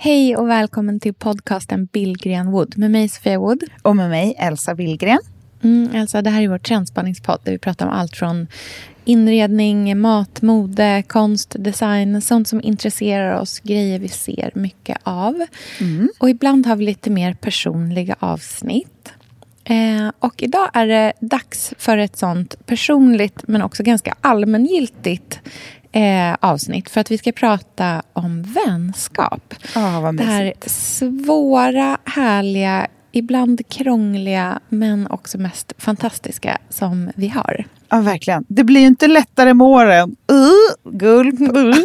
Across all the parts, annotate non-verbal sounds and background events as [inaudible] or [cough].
Hej och välkommen till podcasten Billgren Wood med mig Sofia Wood. Och med mig Elsa Billgren. Mm, Elsa, det här är vår trendspanningspodd där vi pratar om allt från inredning, mat, mode, konst, design, sånt som intresserar oss, grejer vi ser mycket av. Och ibland har vi lite mer personliga avsnitt. Eh, och idag är det dags för ett sånt personligt men också ganska allmängiltigt eh, avsnitt för att vi ska prata om vänskap. Vad Det här svåra, härliga, ibland krångliga men också mest fantastiska som vi har. Ja, verkligen. Det blir inte lättare med åren. Uh, gulp. [laughs]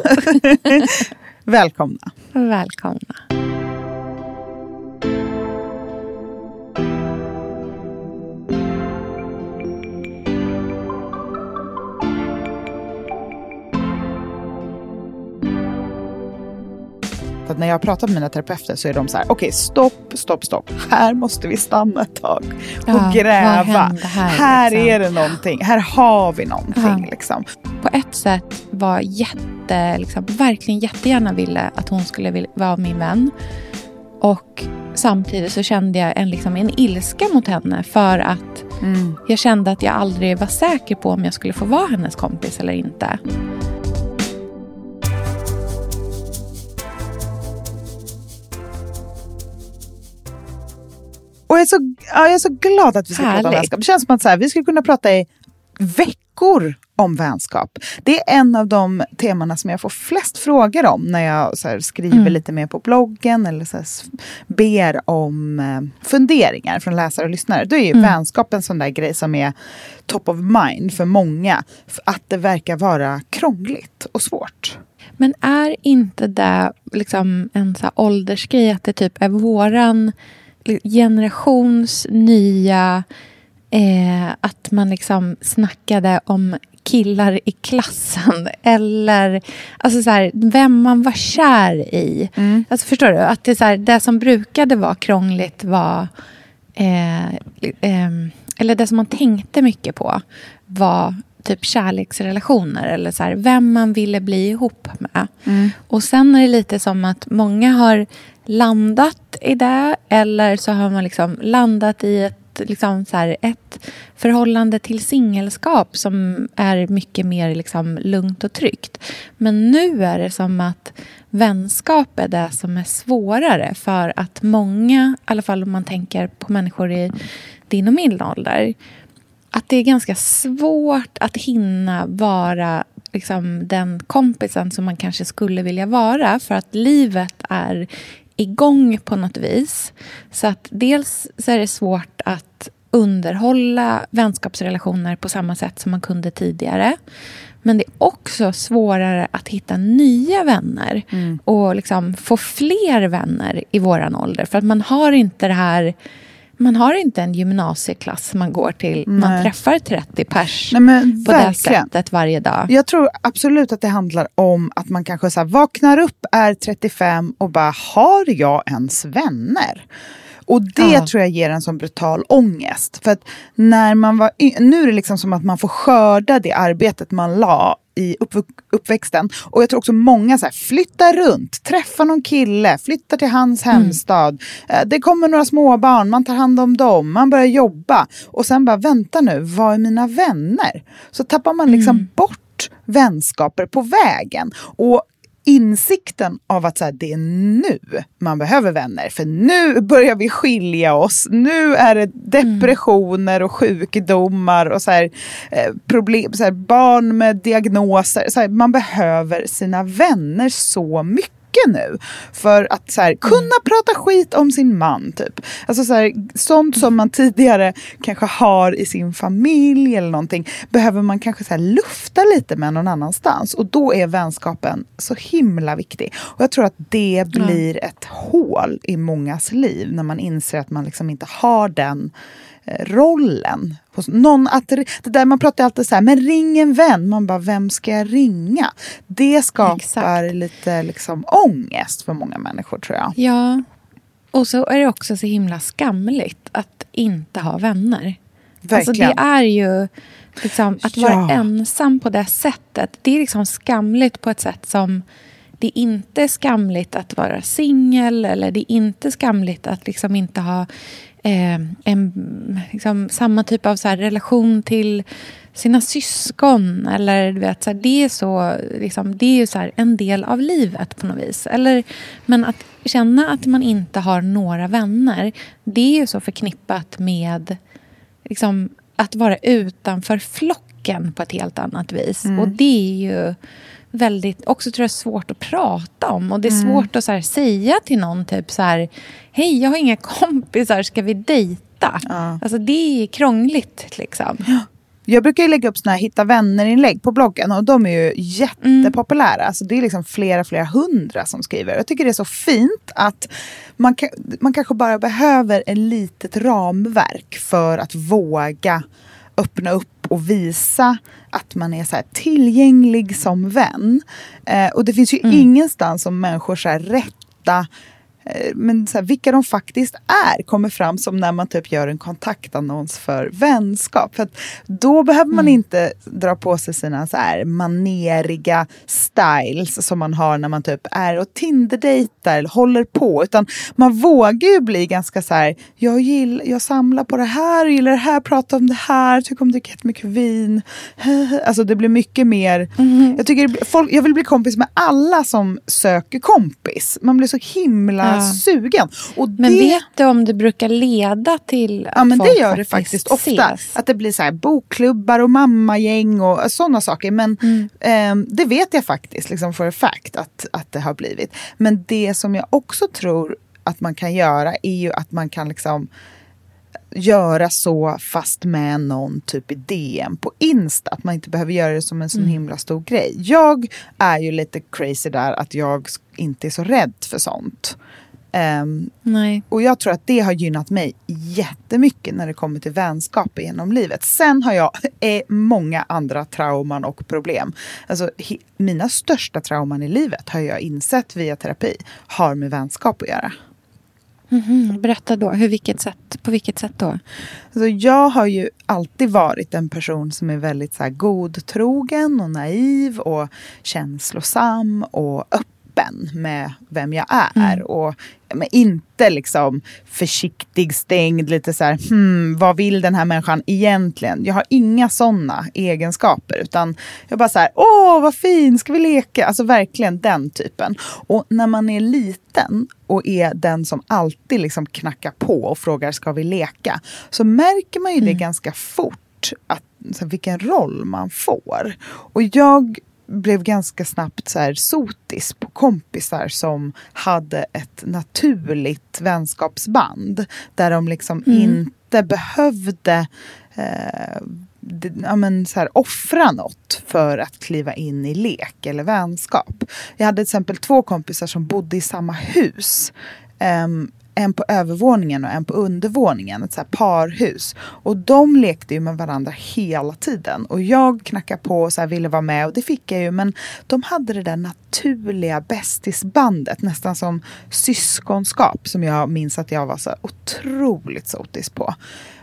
[laughs] Välkomna. Välkomna. Att när jag pratar med mina terapeuter så är de så här, okej stopp, stopp, stopp. Här måste vi stanna ett tag och Ja, gräva. hände här, liksom? är det någonting, här har vi någonting. Ja. Liksom. På ett sätt var jätte, liksom, verkligen jättegärna ville att hon skulle vilja vara min vän. Och samtidigt så kände jag en, liksom, en ilska mot henne för att Mm. jag kände att jag aldrig var säker på om jag skulle få vara hennes kompis eller inte. Och jag är, så, ja, jag är så glad att vi ska prata om Härligt. vänskap. Det känns som att så här, vi skulle kunna prata i veckor om vänskap. Det är en av de temana som jag får flest frågor om när jag så här, skriver Mm. lite mer på bloggen eller så här, ber om eh, funderingar från läsare och lyssnare. Då är ju Mm. vänskap en sån där grej som är top of mind för många. För att det verkar vara krångligt och svårt. Men är inte det liksom en så åldersgrej att det typ är våran generations nya... Eh, att man liksom snackade om killar i klassen [laughs] eller alltså så här, vem man var kär i. Alltså förstår du? Att det, så här, det som brukade vara krångligt var... Eh, ehm, eller det som man tänkte mycket på var typ kärleksrelationer eller så här, vem man ville bli ihop med. Och sen är det lite som att många har landat i det eller så har man liksom landat i ett, liksom så här, ett förhållande till singelskap som är mycket mer liksom lugnt och tryggt. Men nu är det som att vänskap är det som är svårare för att många, i alla fall om man tänker på människor i din och min ålder, att det är ganska svårt att hinna vara liksom, den kompisen som man kanske skulle vilja vara för att livet är igång på något vis. Så att dels så är det svårt att underhålla vänskapsrelationer på samma sätt som man kunde tidigare. Men det är också svårare att hitta nya vänner och liksom få fler vänner i våran ålder. För att man har inte det här man har inte en gymnasieklass man går till. Man Nej. träffar 30 pers Nej, på det verkligen. sättet varje dag. Jag tror absolut att det handlar om att man kanske så vaknar upp, är 35 och bara, har jag ens vänner? Och det Ja. tror jag ger en sån brutal ångest. För att när man var nu är det liksom som att man får skörda det arbetet man la i uppv- uppväxten. Och jag tror också många så här, flyttar runt, träffar någon kille, flyttar till hans hemstad. Eh, Det kommer några småbarn, man tar hand om dem, man börjar jobba. Och sen bara, vänta nu, vad är mina vänner? Så tappar man liksom bort vänskaper på vägen. Och insikten av att så här, det är nu man behöver vänner. För nu börjar vi skilja oss. Nu är det depressioner och sjukdomar och så här, eh, problem, så här, barn med diagnoser. Så här, man behöver sina vänner så mycket nu. För att så här, kunna prata skit om sin man typ. Alltså så här, sånt som man tidigare kanske har i sin familj eller någonting. Behöver man kanske så här, lufta lite med någon annanstans. Och då är vänskapen så himla viktig. Och jag tror att det blir ett hål i mångas liv när man inser att man liksom inte har den rollen. Hos någon att, det där man pratar alltid så här, men ring en vän. Man bara, vem ska jag ringa? Det skapar Exakt. lite liksom ångest för många människor tror jag. Ja. Och så är det också så himla skamligt att inte ha vänner. Alltså Verkligen. det är ju liksom, att vara Ja. ensam på det sättet. Det är liksom skamligt på ett sätt som det är inte skamligt att vara singel eller det är inte skamligt att liksom inte ha eh, en, liksom, samma typ av så här, relation till sina syskon. Eller, du vet, så här, det är, så, liksom, det är ju så här, en del av livet på något vis. Eller, men att känna att man inte har några vänner det är ju så förknippat med liksom, att vara utanför flocken på ett helt annat vis. Och det är ju väldigt, också tror jag svårt att prata om. Och det är svårt att här, säga till någon typ så här, hej jag har inga [laughs] kompisar, ska vi dejta? Ja. Alltså det är krångligt liksom. Jag brukar ju lägga upp såna här hitta vänner-inlägg på bloggen och de är ju jättepopulära. Alltså det är liksom flera, flera hundra som skriver. Jag tycker det är så fint att man, man kanske bara behöver ett litet ramverk för att våga öppna upp och visa att man är så tillgänglig som vän. Eh, och det finns ju ingenstans som människor så här rätta men så här, vilka de faktiskt är kommer fram som när man typ gör en kontaktannons för vänskap. För då behöver man inte dra på sig sina så här maneriga styles som man har när man typ är och Tinder-dejtar eller håller på. Utan man vågar ju bli ganska så här, jag, gillar, jag samlar på det här, gillar det här, pratar om det här, tycker om att dricka jättemycket vin. [laughs] Alltså det blir mycket mer, jag, tycker, folk, jag vill bli kompis med alla som söker kompis. Man blir så himla Sugen. Och Men det, vet du om det brukar leda till att Ja men det folk gör det faktiskt ofta. ses? Att det blir så här bokklubbar och mammagäng och sådana saker. Men Mm. ehm, det vet jag faktiskt liksom for a fact att, att det har blivit. Men det som jag också tror att man kan göra är ju att man kan liksom göra så fast med någon typ i DM på Insta. Att man inte behöver göra det som en sån Mm. himla stor grej. Jag är ju lite crazy där att jag inte är så rädd för sånt. Nej. och jag tror att det har gynnat mig jättemycket när det kommer till vänskap genom livet. Sen har jag [laughs] eh, många andra trauman och problem. Alltså, he, mina största trauman i livet har jag insett via terapi har med vänskap att göra. Mhm. Berätta då, hur, vilket sätt, på vilket sätt då? Alltså, jag har ju alltid varit en person som är väldigt så här, godtrogen och naiv och känslosam och öppen med vem jag är. Och men inte liksom försiktig, stängd, lite så här, hmm, vad vill den här människan egentligen? Jag har inga sådana egenskaper, utan jag bara så här, åh vad fin, ska vi leka? Alltså verkligen den typen. Och när man är liten och är den som alltid liksom knackar på och frågar, ska vi leka? Så märker man ju det ganska fort, att, så här, vilken roll man får. Och jag blev ganska snabbt så här sotis på kompisar som hade ett naturligt vänskapsband. Där de liksom inte behövde eh, ja, men så här, offra något för att kliva in i lek eller vänskap. Jag hade till exempel två kompisar som bodde i samma hus. Ehm, en på övervåningen och en på undervåningen, ett så parhus. Och de lekte ju med varandra hela tiden. Och jag knackade på och så ville vara med och det fick jag ju. Men de hade det där naturliga bästisbandet, nästan som syskonskap som jag minns att jag var så otroligt sotis på.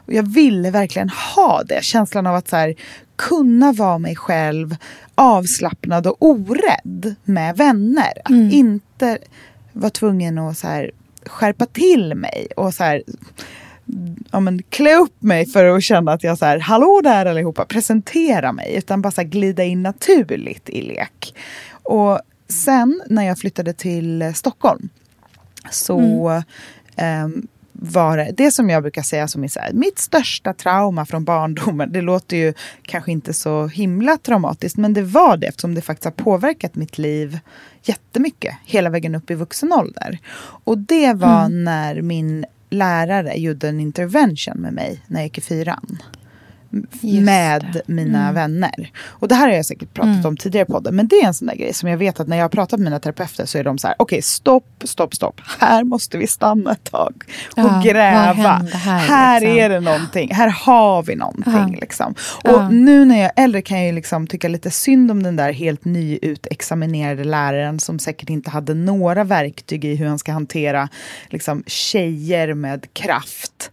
Och jag ville verkligen ha det, känslan av att så här, kunna vara mig själv, avslappnad och orädd med vänner. Att inte vara tvungen att så här, skärpa till mig och så här, ja, men, klä upp mig för att känna att jag så här, hallå där allihopa, presentera mig. Utan bara så här, glida in naturligt i lek. Och sen när jag flyttade till Stockholm så ehm, var det, det som jag brukar säga som är så här, mitt största trauma från barndomen. Det låter ju kanske inte så himla traumatiskt, men det var det eftersom det faktiskt har påverkat mitt liv jättemycket hela vägen upp i vuxen ålder. Och det var mm. när min lärare gjorde en intervention med mig när jag gick i fyran. Just med det. mina mm. vänner. Och det här har jag säkert pratat mm. om tidigare på podden. Men det är en sån där grej som jag vet att när jag har pratat med mina terapeuter så är de så här, okej okay, stopp, stopp, stopp. Här måste vi stanna ett tag och ja, gräva. Här, här liksom? är det någonting, här har vi någonting. Ja. Liksom. Och ja. nu när jag är äldre kan jag liksom tycka lite synd om den där helt nyutexaminerade läraren som säkert inte hade några verktyg i hur han ska hantera liksom, tjejer med kraft.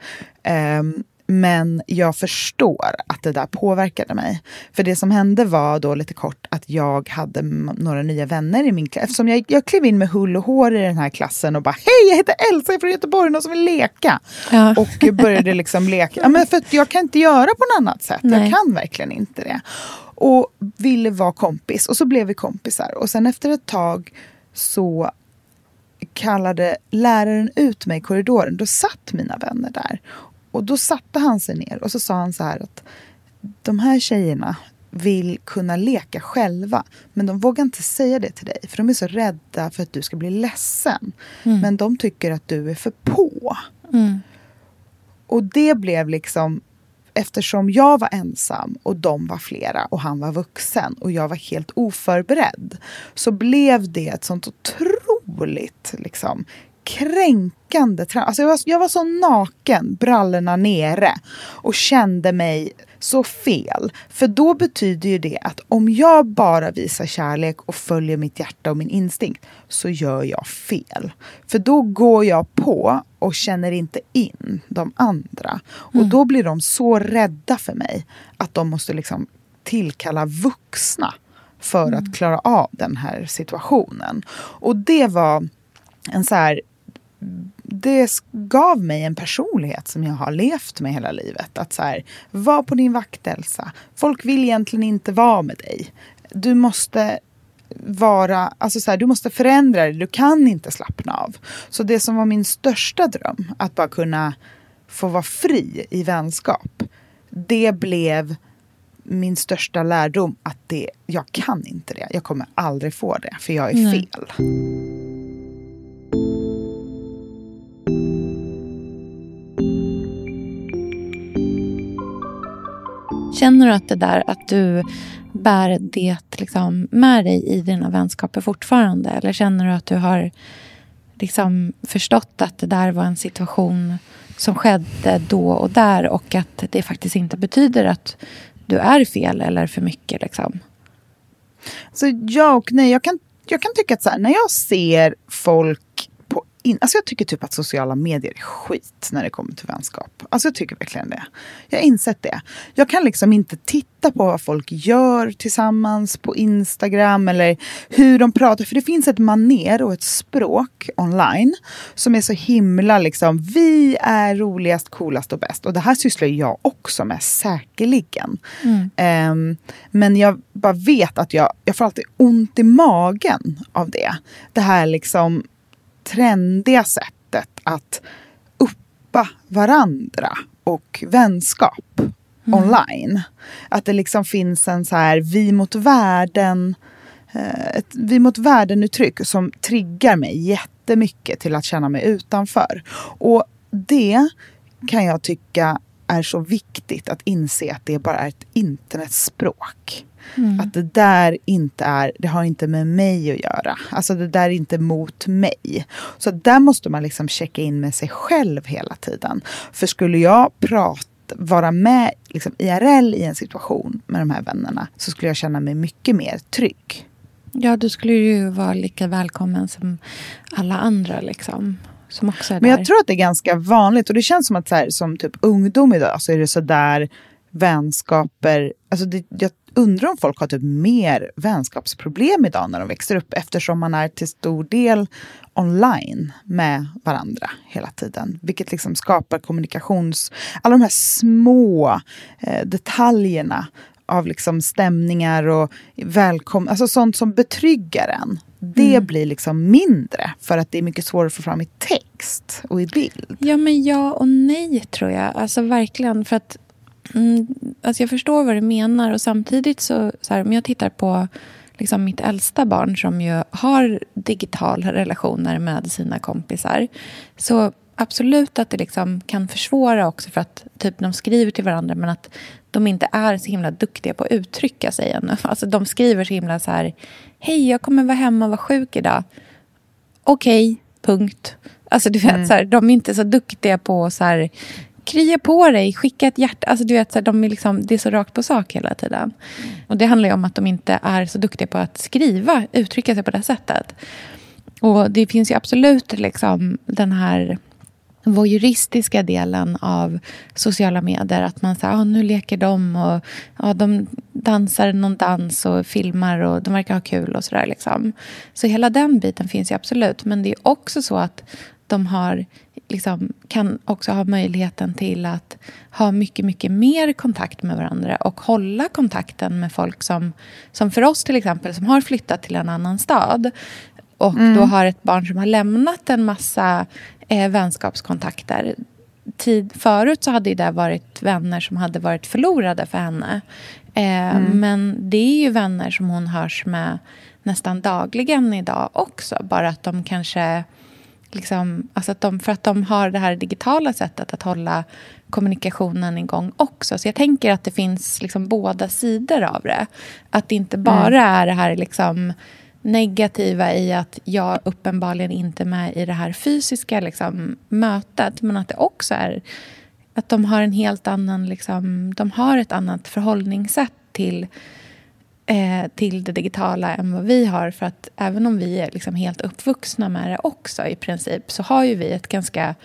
Um, men jag förstår att det där påverkade mig. För det som hände var då lite kort att jag hade några nya vänner i min klass. Eftersom jag, jag klev in med hull och hår i den här klassen och bara hej jag heter Elsa, jag är från Göteborg, någon som vill leka? Ja. Och började liksom leka. Ja, men för jag kan inte göra på något annat sätt. Nej. Jag kan verkligen inte det. Och ville vara kompis och så blev vi kompisar. Och sen efter ett tag så kallade läraren ut mig i korridoren. Då satt mina vänner där. Och då satte han sig ner och så sa han så här att de här tjejerna vill kunna leka själva. Men de vågar inte säga det till dig för de är så rädda för att du ska bli ledsen. Mm. Men de tycker att du är för på. Mm. Och det blev liksom eftersom jag var ensam och de var flera och han var vuxen och jag var helt oförberedd så blev det ett sånt otroligt liksom, kränkande alltså jag, var, jag var så naken, brallorna nere och kände mig så fel. För då betyder ju det att om jag bara visar kärlek och följer mitt hjärta och min instinkt så gör jag fel. För då går jag på och känner inte in de andra. Mm. Och då blir de så rädda för mig att de måste liksom tillkalla vuxna för mm. att klara av den här situationen. Och det var en så här det gav mig en personlighet som jag har levt med hela livet. Att så här, var på din vakt Elsa. Folk vill egentligen inte vara med dig. Du måste vara, alltså så här, du måste förändra dig, du kan inte slappna av. Så det som var min största dröm, att bara kunna få vara fri i vänskap, det blev min största lärdom att det, jag kan inte det. Jag kommer aldrig få det, för jag är fel. Känner du att det där att du bär det liksom med dig i dina vänskaper fortfarande? Eller känner du att du har liksom förstått att det där var en situation som skedde då och där och att det faktiskt inte betyder att du är fel eller för mycket? Liksom? Så ja och nej. Jag kan, jag kan tycka att så här, när jag ser folk in, alltså jag tycker typ att sociala medier är skit när det kommer till vänskap. Alltså jag tycker verkligen det. Jag har insett det. Jag kan liksom inte titta på vad folk gör tillsammans på Instagram eller hur de pratar. För det finns ett maner och ett språk online som är så himla liksom, vi är roligast, coolast och bäst. Och det här sysslar jag också med säkerligen. Mm. Um, men jag bara vet att jag, jag får alltid ont i magen av det. Det här liksom trendiga sättet att uppa varandra och vänskap mm. online. Att det liksom finns en så här vi mot världen eh, ett vi mot världen-uttryck som triggar mig jättemycket till att känna mig utanför. Och det kan jag tycka är så viktigt att inse att det bara är ett internetspråk. Mm. Att det där inte är, det har inte med mig att göra. Alltså det där är inte mot mig. Så där måste man liksom checka in med sig själv hela tiden. För skulle jag prata vara med liksom, IRL i en situation med de här vännerna så skulle jag känna mig mycket mer trygg. Ja, du skulle ju vara lika välkommen som alla andra. Liksom, som också är Men jag tror att det är ganska vanligt och det känns som att så här, som typ ungdom idag så är det så där vänskaper, alltså det, jag undrar om folk har typ mer vänskapsproblem idag när de växer upp eftersom man är till stor del online med varandra hela tiden. Vilket liksom skapar kommunikations... Alla de här små eh, detaljerna av liksom stämningar och välkomna, alltså sånt som betryggar en. Det mm. blir liksom mindre för att det är mycket svårare att få fram i text och i bild? Ja, men ja och nej tror jag. Alltså verkligen. För att mm, alltså jag förstår vad du menar och samtidigt så, så här, om jag tittar på liksom mitt äldsta barn som ju har digitala relationer med sina kompisar. Så absolut att det liksom kan försvåra också för att typ, de skriver till varandra men att de inte är så himla duktiga på att uttrycka sig ännu. [laughs] Alltså, de skriver så himla så här Hej, jag kommer vara hemma och vara sjuk idag. Okej, okay, punkt. Alltså du vet, mm. så här, de är inte så duktiga på att krya på dig, skicka ett hjärta. Alltså, du vet, så här, de är liksom, det är så rakt på sak hela tiden. Mm. Och Det handlar om att de inte är så duktiga på att skriva, uttrycka sig på det sättet. Och Det finns ju absolut liksom den här voyeuristiska delen av sociala medier. Att man säger ah, nu leker de och ah, de dansar någon dans och filmar och de verkar ha kul och sådär. Liksom. Så hela den biten finns ju absolut. Men det är också så att de har, liksom, kan också ha möjligheten till att ha mycket, mycket mer kontakt med varandra och hålla kontakten med folk som, som för oss till exempel, som har flyttat till en annan stad och mm. då har ett barn som har lämnat en massa eh, vänskapskontakter. Tid, förut så hade det varit vänner som hade varit förlorade för henne. Eh, mm. Men det är ju vänner som hon hörs med nästan dagligen idag också. Bara att de kanske... Liksom, alltså att de, för att de har det här digitala sättet att hålla kommunikationen igång också. Så jag tänker att det finns liksom båda sidor av det. Att det inte bara mm. är det här liksom negativa i att jag uppenbarligen inte är med i det här fysiska liksom, mötet. Men att det också är att de har en helt annan... Liksom, de har ett annat förhållningssätt till, eh, till det digitala än vad vi har. För att även om vi är liksom helt uppvuxna med det också i princip så har ju vi ett ganska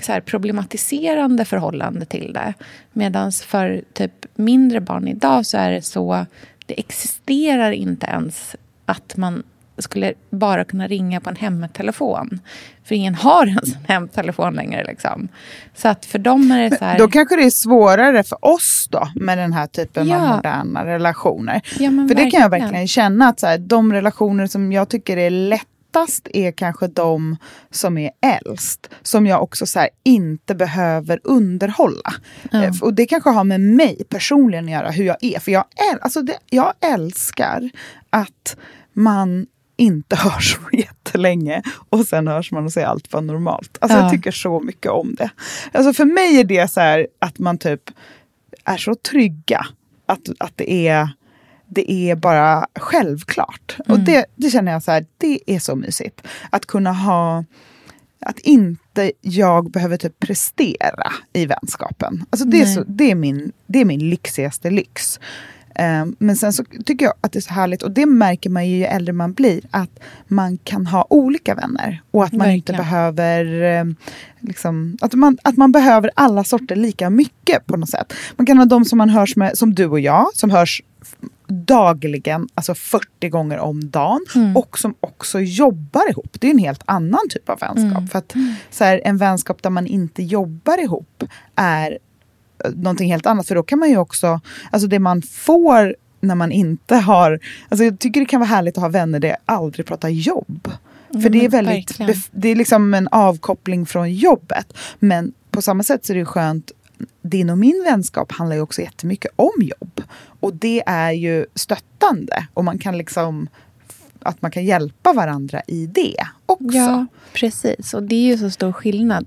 så här, problematiserande förhållande till det. Medan för typ mindre barn idag så är det så... Det existerar inte ens att man skulle bara kunna ringa på en hemtelefon. För ingen har en hemtelefon längre. Liksom. Så att för dem är det så här... Då kanske det är svårare för oss då med den här typen ja. av moderna relationer. Ja, för verkligen. det kan jag verkligen känna att så här, de relationer som jag tycker är lättast är kanske de som är äldst. Som jag också så här, inte behöver underhålla. Mm. Och det kanske har med mig personligen att göra, hur jag är. För jag, äl alltså det, jag älskar att man inte [laughs] hörs på jättelänge och sen hörs man och säger allt var normalt. Alltså ja. Jag tycker så mycket om det. Alltså för mig är det så här att man typ är så trygga. Att, att det, är, det är bara självklart. Mm. Och det, det känner jag så här, det är så mysigt. Att kunna ha att inte jag behöver typ prestera i vänskapen. Alltså det, är så, det, är min, det är min lyxigaste lyx. Ehm, men sen så tycker jag att det är så härligt, och det märker man ju ju äldre man blir, att man kan ha olika vänner. Och att man Verkligen. inte behöver ehm, liksom, att, man, att man behöver alla sorter lika mycket på något sätt. Man kan ha de som man hörs med, som du och jag, som hörs dagligen, alltså 40 gånger om dagen mm. och som också jobbar ihop. Det är en helt annan typ av vänskap. Mm. För att så här, En vänskap där man inte jobbar ihop är någonting helt annat. För då kan man ju också, alltså det man får när man inte har, alltså jag tycker det kan vara härligt att ha vänner där jag aldrig pratar jobb. För mm, det är väldigt, det är liksom en avkoppling från jobbet. Men på samma sätt så är det skönt din och min vänskap handlar ju också jättemycket om jobb. Och det är ju stöttande. Och man kan liksom att man kan hjälpa varandra i det också. Ja, precis. Och det är ju så stor skillnad.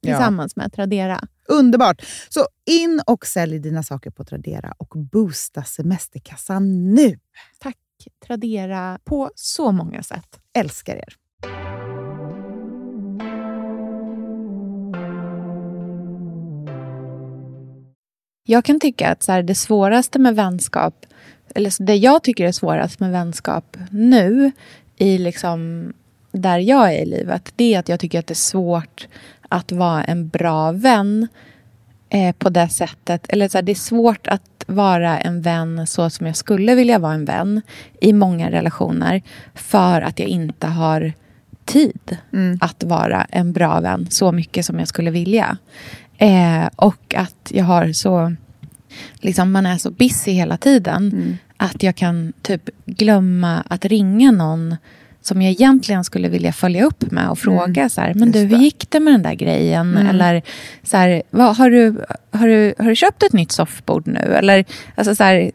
Ja. tillsammans med Tradera. Underbart! Så in och sälj dina saker på Tradera och boosta semesterkassan nu. Tack Tradera på så många sätt. Älskar er! Jag kan tycka att så här, det svåraste med vänskap, eller det jag tycker är svårast med vänskap nu, i liksom där jag är i livet, det är att jag tycker att det är svårt att vara en bra vän eh, på det sättet. Eller så här, det är svårt att vara en vän så som jag skulle vilja vara en vän i många relationer för att jag inte har tid Mm. att vara en bra vän så mycket som jag skulle vilja. Eh, och att jag har så... Liksom man är så busy hela tiden Mm. att jag kan typ glömma att ringa någon som jag egentligen skulle vilja följa upp med och fråga så här, men du, Mm. Hur gick det med den där grejen? Mm. Eller så här, vad, har, du, har, du, har du köpt ett nytt soffbord nu? Eller alltså så här,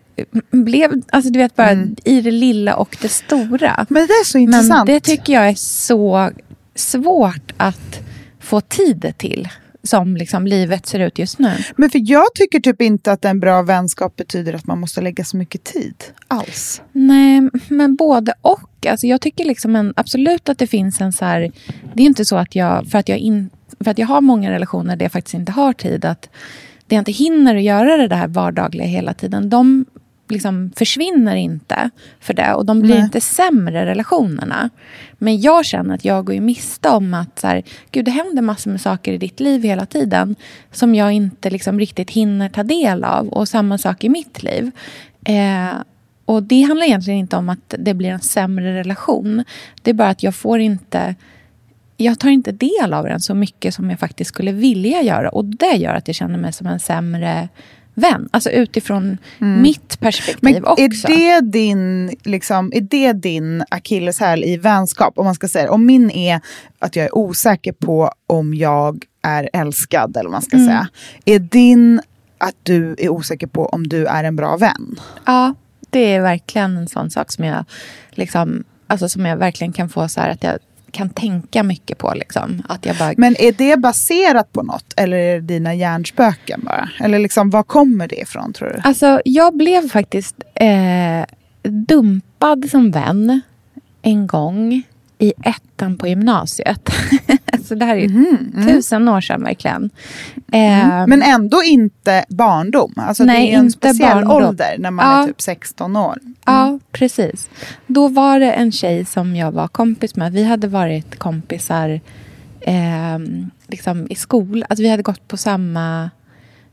blev, alltså du vet bara Mm. i det lilla och det stora. Men det är så Men intressant. det tycker jag är så svårt att få tid till. Som liksom livet ser ut just nu. Men för jag tycker typ inte att en bra vänskap betyder att man måste lägga så mycket tid alls. Nej, men både och. Alltså jag tycker liksom en, absolut att det finns en så här... Det är inte så att jag, för att jag, in, för att jag har många relationer där jag faktiskt inte har tid, att det jag inte hinner att göra det där vardagliga hela tiden, de liksom försvinner inte för det. Och de blir Nej. inte sämre, relationerna. Men jag känner att jag går ju miste om att så här, Gud, det händer massor med saker i ditt liv hela tiden som jag inte liksom riktigt hinner ta del av. Och samma sak i mitt liv. Eh, och det handlar egentligen inte om att det blir en sämre relation. Det är bara att jag får inte... Jag tar inte del av den så mycket som jag faktiskt skulle vilja göra. Och det gör att jag känner mig som en sämre vän. Alltså utifrån mitt perspektiv Men också. är det din, liksom, är det din akilleshäl i vänskap? Om man ska säga? Om min är att jag är osäker på om jag är älskad, eller vad man ska Mm. säga. Är din att du är osäker på om du är en bra vän? Ja, det är verkligen en sån sak som jag, liksom, alltså som jag verkligen kan få så här att jag kan tänka mycket på. Liksom. Att jag bara, Men är det baserat på något eller är det dina hjärnspöken bara? Eller liksom, var kommer det ifrån tror du? Alltså, jag blev faktiskt eh, dumpad som vän en gång i ettan på gymnasiet. [laughs] så det här är ju tusen år sedan verkligen. Eh, Men ändå inte barndom. Alltså Nej, det är en speciell barndom. ålder när man Ja. är typ 16 år. Ja, precis. Då var det en tjej som jag var kompis med. Vi hade varit kompisar eh, liksom i skolan. Alltså vi hade gått på samma,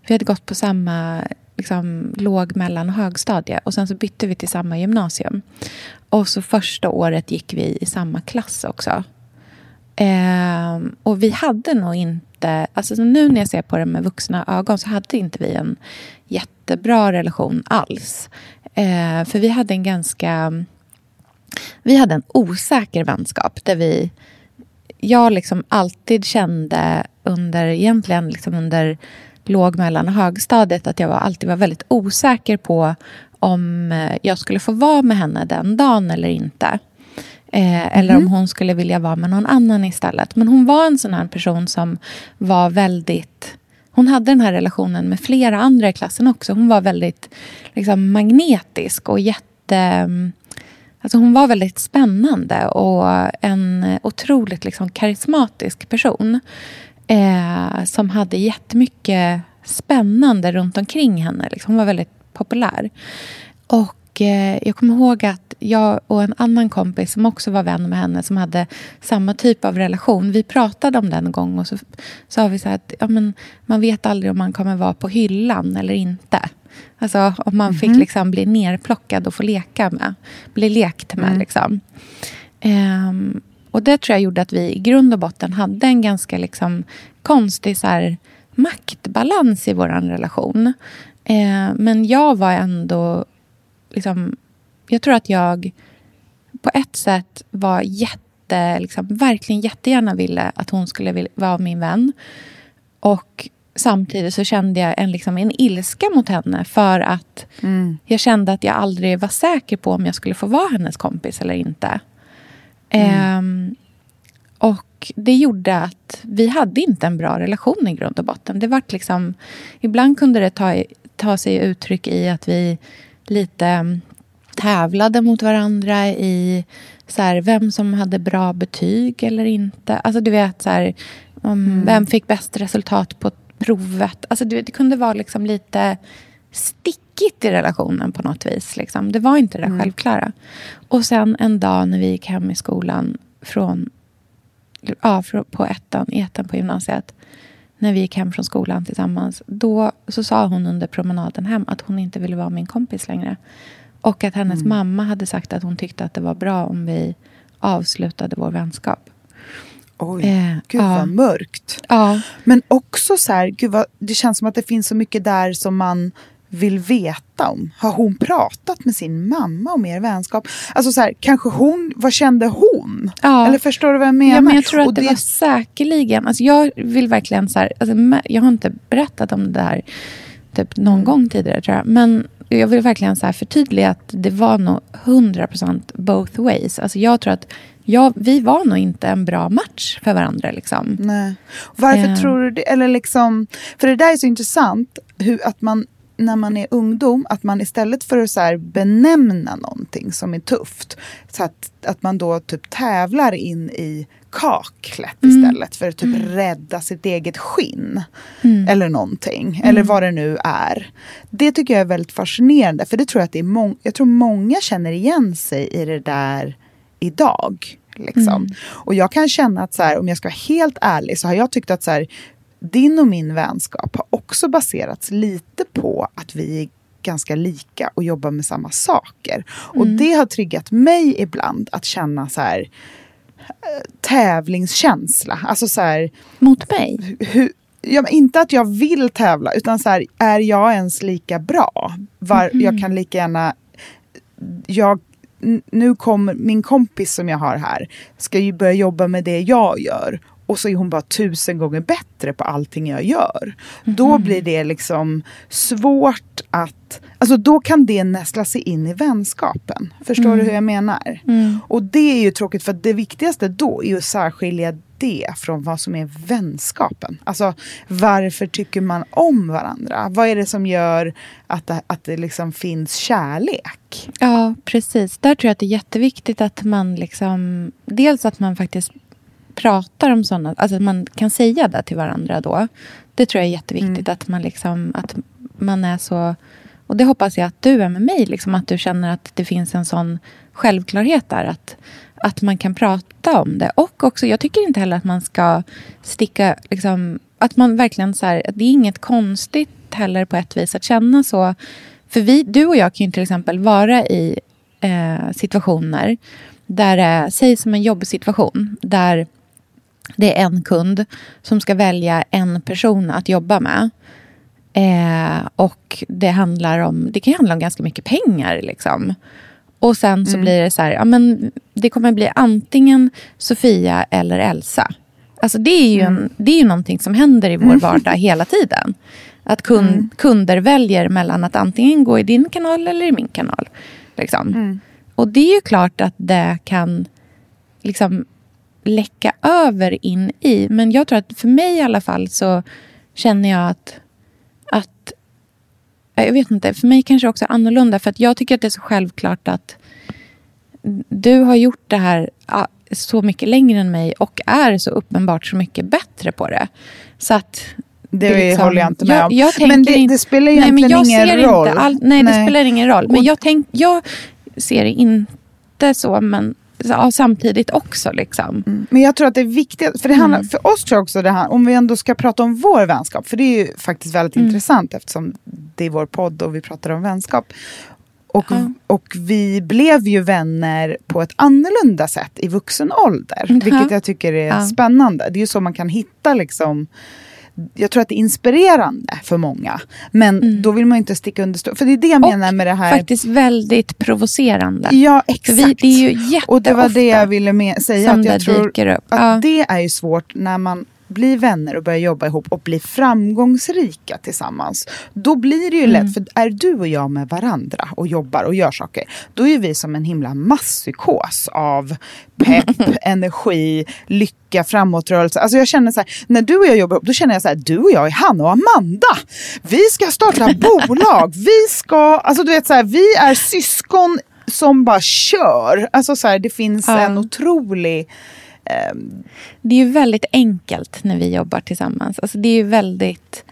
vi hade gått på samma liksom, låg, mellan och högstadie. Och sen så bytte vi till samma gymnasium. Och så första året gick vi i samma klass också. Eh, och vi hade nog inte... Alltså nu när jag ser på det med vuxna ögon så hade inte vi en jättebra relation alls. Eh, för vi hade en ganska... Vi hade en osäker vänskap där vi... Jag liksom alltid kände under, egentligen liksom under låg, mellan och högstadiet att jag var, alltid var väldigt osäker på om eh, jag skulle få vara med henne den dagen eller inte. Eh, eller om hon skulle vilja vara med någon annan istället. Men hon var en sån här person som var väldigt... Hon hade den här relationen med flera andra i klassen också. Hon var väldigt liksom, magnetisk och jätte... Alltså hon var väldigt spännande och en otroligt liksom karismatisk person. Eh, som hade jättemycket spännande runt omkring henne. Liksom. Hon var väldigt populär. Och eh, jag kommer ihåg att jag och en annan kompis som också var vän med henne som hade samma typ av relation. Vi pratade om den en gång och så sa vi så att ja, men man vet aldrig om man kommer vara på hyllan eller inte. Alltså om man fick mhm. liksom bli nerplockad och få leka med. Bli lekt med. Mm. Liksom. Um, och det tror jag gjorde att vi i grund och botten hade en ganska liksom, konstig så här, maktbalans i vår relation. Uh, men jag var ändå... Liksom, jag tror att jag på ett sätt var jätte, liksom, verkligen jättegärna ville att hon skulle vilja vara min vän. Och samtidigt så kände jag en, liksom, en ilska mot henne för att mm. jag kände att jag aldrig var säker på om jag skulle få vara hennes kompis eller inte. Mm. Um, och det gjorde att vi hade inte en bra relation i grund och botten. Det var liksom, ibland kunde det ta, ta sig uttryck i att vi lite tävlade mot varandra i så här, vem som hade bra betyg eller inte. Alltså du vet, så här, mm. vem fick bäst resultat på provet. Alltså det, det kunde vara liksom lite stickigt i relationen på något vis. Liksom. Det var inte det mm. självklara. Och sen en dag när vi gick hem i skolan från, ja, på ettan, i ettan på gymnasiet. När vi gick hem från skolan tillsammans. Då så sa hon under promenaden hem att hon inte ville vara min kompis längre. Och att hennes mm. mamma hade sagt att hon tyckte att det var bra om vi avslutade vår vänskap. Oj, eh, gud ja. vad mörkt. Ja. Men också så här, gud vad, det känns som att det finns så mycket där som man vill veta om. Har hon pratat med sin mamma om er vänskap? Alltså så här, kanske hon, vad kände hon? Ja. Eller förstår du vad jag menar? Ja, men jag tror att det, det, var säkerligen, alltså jag vill verkligen så här, alltså jag har inte berättat om det här typ någon mm. gång tidigare tror jag. Men jag vill verkligen så här förtydliga att det var nog 100% both ways. Alltså jag tror att ja, vi var nog inte en bra match för varandra. Liksom. Nej. Varför eh. tror du det? Eller liksom, för det där är så intressant, hur, att man när man är ungdom, att man istället för att så benämna någonting som är tufft, så att, att man då typ tävlar in i kaklet mm. istället för att typ mm. rädda sitt eget skinn. Mm. Eller någonting, mm. eller vad det nu är. Det tycker jag är väldigt fascinerande, för det tror jag att det är många, jag tror många känner igen sig i det där idag. Liksom. Mm. Och jag kan känna att så här, om jag ska vara helt ärlig så har jag tyckt att så här, din och min vänskap har också baserats lite på att vi är ganska lika och jobbar med samma saker. Mm. Och det har triggat mig ibland att känna så här eh, tävlingskänsla. Alltså så här, Mot mig? Hur, ja, inte att jag vill tävla, utan så här, är jag ens lika bra? Var, mm. Jag kan lika gärna... Jag nu kommer min kompis som jag har här, ska ju börja jobba med det jag gör. Och så är hon bara tusen gånger bättre på allting jag gör. Mm. Då blir det liksom svårt att... Alltså då kan det nästla sig in i vänskapen. Förstår mm. du hur jag menar? Mm. Och det är ju tråkigt för det viktigaste då är att särskilja det från vad som är vänskapen. Alltså varför tycker man om varandra? Vad är det som gör att det, att det liksom finns kärlek? Ja, precis. Där tror jag att det är jätteviktigt att man liksom... Dels att man faktiskt pratar om sådana... Alltså att man kan säga det till varandra då. Det tror jag är jätteviktigt. Mm. Att, man liksom, att man är så... Och det hoppas jag att du är med mig. Liksom, att du känner att det finns en sån självklarhet där. Att, att man kan prata om det. Och också, jag tycker inte heller att man ska sticka... Liksom, att man verkligen så här, Det är inget konstigt heller på ett vis att känna så. För vi, du och jag kan ju till exempel vara i eh, situationer där det sägs som en jobbsituation. Där det är en kund som ska välja en person att jobba med. Eh, och det handlar om, det kan handla om ganska mycket pengar. Liksom. Och sen så mm. blir det så här, ja, men det kommer bli antingen Sofia eller Elsa. Alltså det är ju, mm. en, det är ju någonting som händer i vår [laughs] vardag hela tiden. Att kund, mm. kunder väljer mellan att antingen gå i din kanal eller i min kanal. Liksom. Mm. Och det är ju klart att det kan liksom läcka över in i. Men jag tror att för mig i alla fall så känner jag att, att jag vet inte, för mig kanske också annorlunda. För att jag tycker att det är så självklart att du har gjort det här så mycket längre än mig och är så uppenbart så mycket bättre på det. Så att Det, är liksom- håller jag inte med jag, om. jag men det, det spelar nej, men egentligen jag ingen ser roll. Inte all, nej, det Nej. spelar ingen roll. Men jag, tänk, jag ser det inte så, men samtidigt också. Liksom. Mm. Men jag tror att det är viktigt, för, det handlar, Mm. för oss tror jag också det här, om vi ändå ska prata om vår vänskap, för det är ju faktiskt väldigt Mm. intressant eftersom det är vår podd och vi pratar om vänskap. Och, Ja. och vi blev ju vänner på ett annorlunda sätt i vuxen ålder, Ja. vilket jag tycker är Ja. spännande. Det är ju så man kan hitta liksom jag tror att det är inspirerande för många. Men då vill man ju inte sticka under stol. För det är det jag Mm. Och menar med det här. Faktiskt väldigt provocerande. Ja, exakt. vi, det är ju jätteofta Och det var det jag ville säga. som att jag det tror dyker upp. att Ja. det är ju svårt när man blir vänner och börjar jobba ihop och blir framgångsrika tillsammans. Då blir det ju Mm. lätt, för är du och jag med varandra och jobbar och gör saker, då är vi som en himla masspsykos av pepp, [laughs] energi, lycka, framåtrörelse. Alltså jag känner så här, när du och jag jobbar ihop, då känner jag så här, du och jag är Hanna och Amanda. Vi ska starta [laughs] bolag, vi ska, alltså du vet så här, vi är syskon som bara kör. Alltså så här, det finns Ja. en otrolig ehm, Det är ju väldigt enkelt när vi jobbar tillsammans. Alltså det är ju väldigt...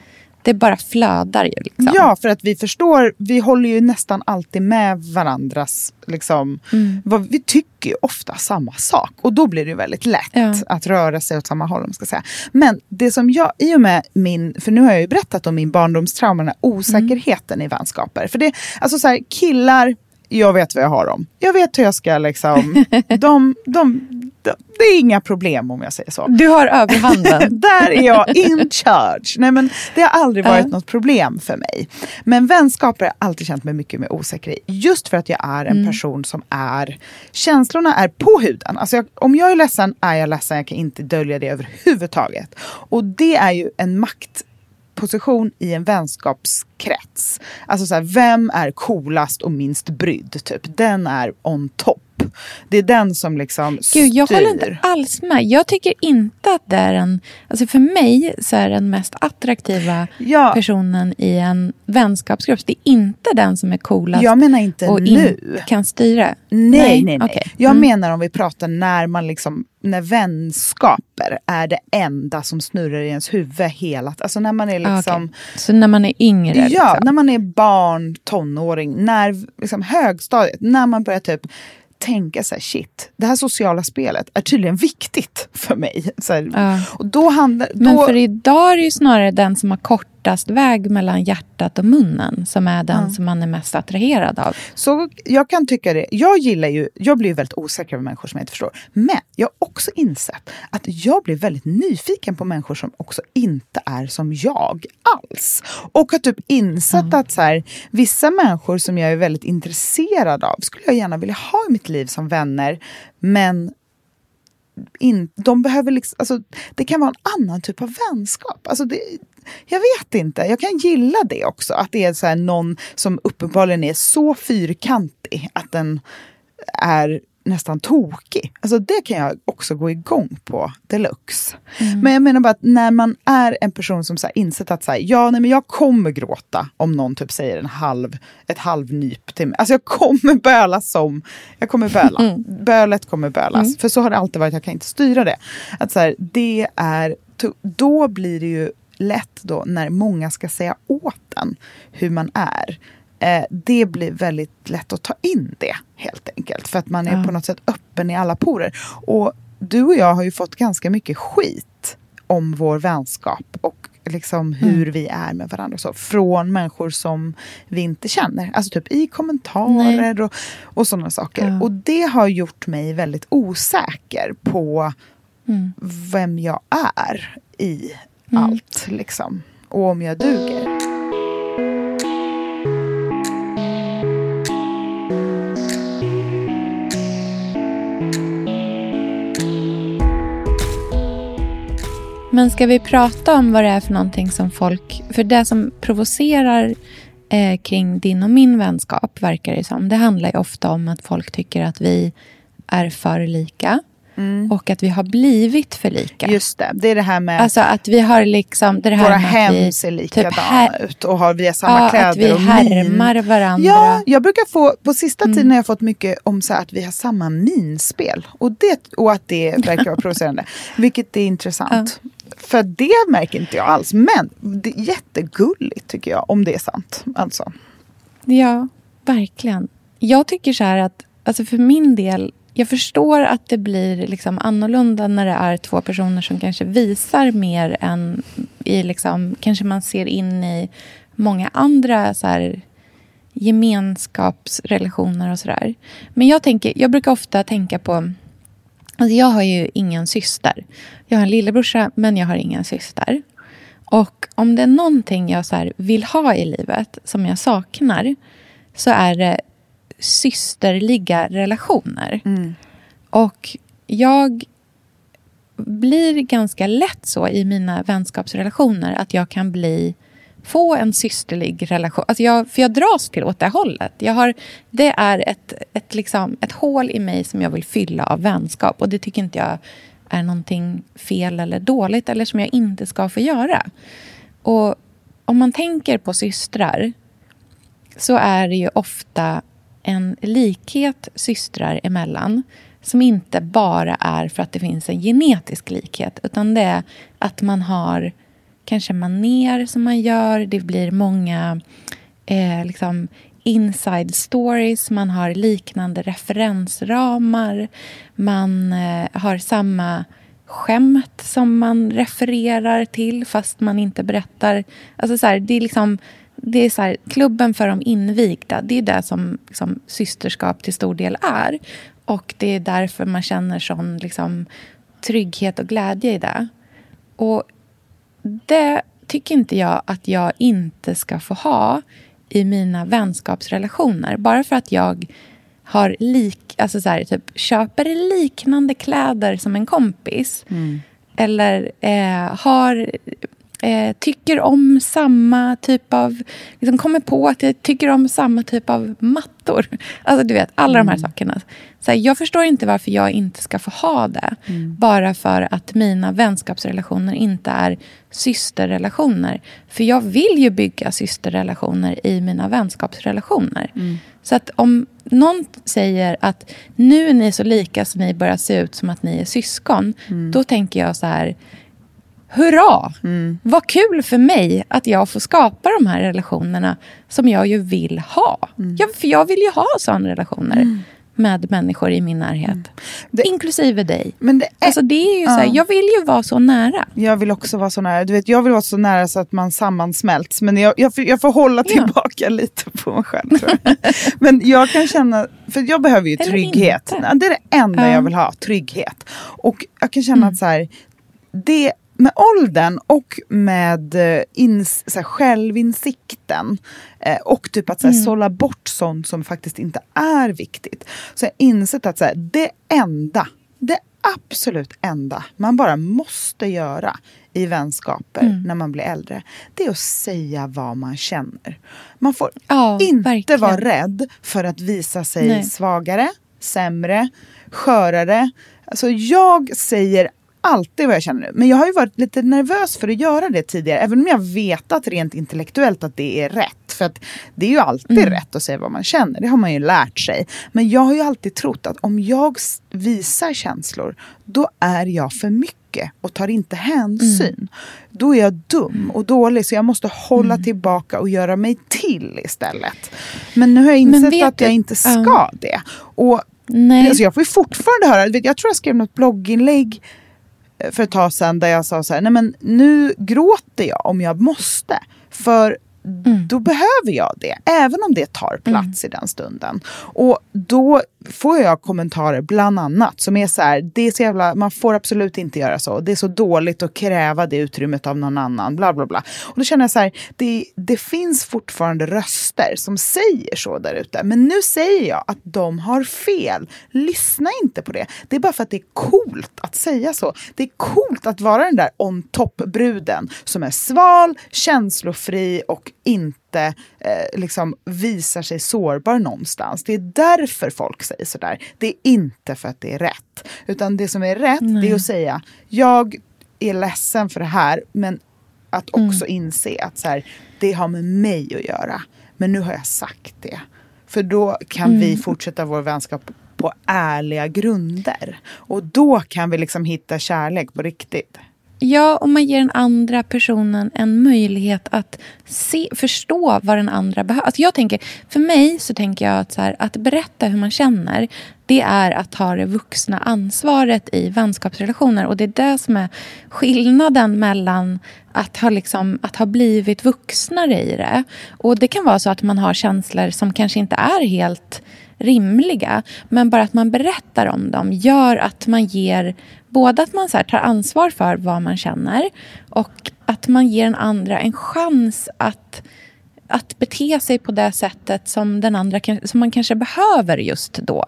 Det bara flödar ju. Liksom. Ja, för att vi förstår, vi håller ju nästan alltid med varandras, liksom, Mm. vad, vi tycker ju ofta samma sak. Och då blir det ju väldigt lätt Ja. att röra sig åt samma håll. Om ska säga. Men det som jag, i och med min, för nu har jag ju berättat om min barndomstrauma, den här osäkerheten i vänskaper. För det, alltså så här, killar, jag vet vad jag har dem. Jag vet hur jag ska liksom, [laughs] de, de, det är inga problem om jag säger så. Du har överhanden. [laughs] Där är jag in charge. Nej, men det har aldrig varit Ja. något problem för mig. Men vänskaper har jag alltid känt mig mycket mer osäker i. Just för att jag är en person som är... Känslorna är på huden. Alltså jag, om jag är ledsen är jag ledsen. Jag kan inte dölja det överhuvudtaget. Och det är ju en maktposition i en vänskapskrets. Alltså så här, vem är coolast och minst brydd? Typ. Den är on top. Det är den som liksom Gud, jag håller inte styr. alls med. Jag tycker inte att det är en... Alltså för mig så är den mest attraktiva Ja. personen i en vänskapsgrupp. Det är inte den som är coolast Jag menar inte och nu. in, kan styra. Nej, nej, nej. okej. Jag Mm. menar om vi pratar när man liksom, när vänskaper är det enda som snurrar i ens huvud hela Alltså när man är Ah, liksom, okej. Så när man är yngre? ja, liksom. när man är barn, tonåring, när liksom högstadiet, när man börjar typ tänka så här, shit, det här sociala spelet är tydligen viktigt för mig. Så här, Ja. Och då handlar, Men då, för idag är det ju snarare den som har kortast väg mellan hjärtat och munnen som är den som man är mest attraherad av. Så jag kan tycka det. Jag gillar ju, jag blir väldigt osäker över människor som jag inte förstår. Men jag har också insett att jag blir väldigt nyfiken på människor som också inte är som jag alls. Och har typ insett att så här, vissa människor som jag är väldigt intresserad av skulle jag gärna vilja ha i mitt liv som vänner. Men in, de behöver liksom, alltså, det kan vara en annan typ av vänskap. Alltså det, jag vet inte, jag kan gilla det också. Att det är så någon som uppenbarligen är så fyrkantig att den är nästan tokig. Alltså det kan jag också gå igång på deluxe. Men jag menar bara att när man är en person som så här insett att så här, ja, nej, men jag kommer gråta om någon typ säger en halv, ett halvnyp till mig. Alltså jag kommer böla som, jag kommer böla. Bölet kommer bölas. För så har det alltid varit, jag kan inte styra det. Att så här, det är, då blir det ju lätt då när många ska säga åt en hur man är. Eh, det blir väldigt lätt att ta in det helt enkelt. För att man är Ja. på något sätt öppen i alla porer. Och du och jag har ju fått ganska mycket skit om vår vänskap och liksom hur vi är med varandra. Så, från människor som vi inte känner. Alltså typ i kommentarer och, och sådana saker. Ja. Och det har gjort mig väldigt osäker på Mm. vem jag är i allt. Liksom. Och om jag duger. Men ska vi prata om vad det är för någonting som folk... För det som provocerar eh, kring din och min vänskap, verkar det som, det handlar ju ofta om att folk tycker att vi är för lika. Och att vi har blivit för lika. Just det, det är det här med Alltså att vi har liksom det här våra hem vi ser typ likadana här- ut och har vi har samma ja, kläder att vi och min. härmar varandra. Ja, jag brukar få, på sista Mm. tiden har jag fått mycket om så att vi har samma minspel. Och, det, och att det verkar vara provocerande. [laughs] Vilket är intressant. För det märker inte jag alls. Men det är jättegulligt tycker jag, om det är sant. Alltså. Ja, verkligen. Jag tycker så här att, alltså för min del, jag förstår att det blir liksom annorlunda när det är två personer som kanske visar mer än i liksom, kanske man ser in i många andra så här, gemenskapsrelationer och sådär. Men jag, tänker, jag brukar ofta tänka på Alltså jag har ju ingen syster. Jag har en lillebrorsa, men jag har ingen syster. Och om det är någonting jag så här vill ha i livet, som jag saknar, så är det systerliga relationer. Och jag blir ganska lätt så i mina vänskapsrelationer att jag kan bli få en systerlig relation. Alltså jag, för jag dras till åt det hållet. Jag har, det är ett, ett, liksom, ett hål i mig som jag vill fylla av vänskap. Och det tycker inte jag är någonting fel eller dåligt eller som jag inte ska få göra. Och om man tänker på systrar så är det ju ofta en likhet systrar emellan som inte bara är för att det finns en genetisk likhet utan det är att man har kanske maner som man gör. Det blir många eh, liksom inside stories. Man har liknande referensramar. Man eh, har samma skämt som man refererar till fast man inte berättar. Alltså så här, det är liksom det är så här, klubben för de invigda. Det är det som liksom, systerskap till stor del är. Och det är därför man känner sån liksom, trygghet och glädje i det. Och det tycker inte jag att jag inte ska få ha i mina vänskapsrelationer. Bara för att jag har lik, alltså så här, typ, köper liknande kläder som en kompis. Eller eh, har, eh, tycker om samma typ av... Liksom kommer på att jag tycker om samma typ av mattor. [laughs] Alltså du vet, alla de här sakerna. Så här, jag förstår inte varför jag inte ska få ha det. Bara för att mina vänskapsrelationer inte är systerrelationer. För jag vill ju bygga systerrelationer i mina vänskapsrelationer. Så att om någon säger att nu är ni så lika så ni börjar se ut som att ni är syskon. Då tänker jag så här, hurra! Vad kul för mig att jag får skapa de här relationerna som jag ju vill ha. Jag, för jag vill ju ha sådana relationer med människor i min närhet. Det- Inklusive dig. Men det är, Alltså det är ju så här, Ja. jag vill ju vara så nära. Jag vill också vara så nära. Du vet, jag vill vara så nära så att man sammansmälts. Men jag, jag, får- jag får hålla Ja. tillbaka [laughs] lite på mig själv. Men jag kan känna, för jag behöver ju Eller trygghet. inte. Det är det enda Ja. jag vill ha, trygghet. Och jag kan känna Mm. att så här, det med åldern och med eh, ins, så här, självinsikten eh, och typ att så här, Mm. sålla bort sånt som faktiskt inte är viktigt. Så jag har insett att så här, det enda, det absolut enda man bara måste göra i vänskaper Mm. när man blir äldre, det är att säga vad man känner. Man får Ja, inte verkligen. vara rädd för att visa sig Nej. svagare, sämre, skörare. Alltså jag säger alltid vad jag känner nu. Men jag har ju varit lite nervös för att göra det tidigare. Även om jag vetat rent intellektuellt att det är rätt. För att det är ju alltid Mm. rätt att säga vad man känner. Det har man ju lärt sig. Men jag har ju alltid trott att om jag visar känslor, då är jag för mycket och tar inte hänsyn. Mm. Då är jag dum och dålig så jag måste hålla tillbaka och göra mig till istället. Men nu har jag insett att jag du- inte ska Ja. det. Och Nej. Alltså jag får ju fortfarande höra, jag tror jag skrev något blogginlägg för ett tag sedan där jag sa så här, nej men nu gråter jag om jag måste. För Mm. då behöver jag det, även om det tar plats i den stunden. Och då får jag kommentarer bland annat som är så här, det är så jävla, man får absolut inte göra så. Det är så dåligt att kräva det utrymmet av någon annan, bla bla bla. Och då känner jag så här, det, det finns fortfarande röster som säger så där ute. Men nu säger jag att de har fel. Lyssna inte på det. Det är bara för att det är coolt att säga så. Det är coolt att vara den där on top-bruden som är sval, känslofri och inte eh, liksom visar sig sårbar någonstans. Det är därför folk säger sådär. Det är inte för att det är rätt. Utan det som är rätt Nej. det är att säga, jag är ledsen för det här, men att också inse att så här, det har med mig att göra. Men nu har jag sagt det. För då kan vi fortsätta vår vänskap på ärliga grunder. Och då kan vi liksom hitta kärlek på riktigt. Ja, och man ger den andra personen en möjlighet att se, förstå vad den andra behöver. Alltså jag tänker, för mig så tänker jag att, så här, att berätta hur man känner det är att ta det vuxna ansvaret i vänskapsrelationer. Och det är det som är skillnaden mellan att ha, liksom, att ha blivit vuxnare i det. Och det kan vara så att man har känslor som kanske inte är helt rimliga. Men bara att man berättar om dem gör att man ger både att man så här tar ansvar för vad man känner och att man ger den andra en chans att att bete sig på det sättet som den andra som man kanske behöver just då.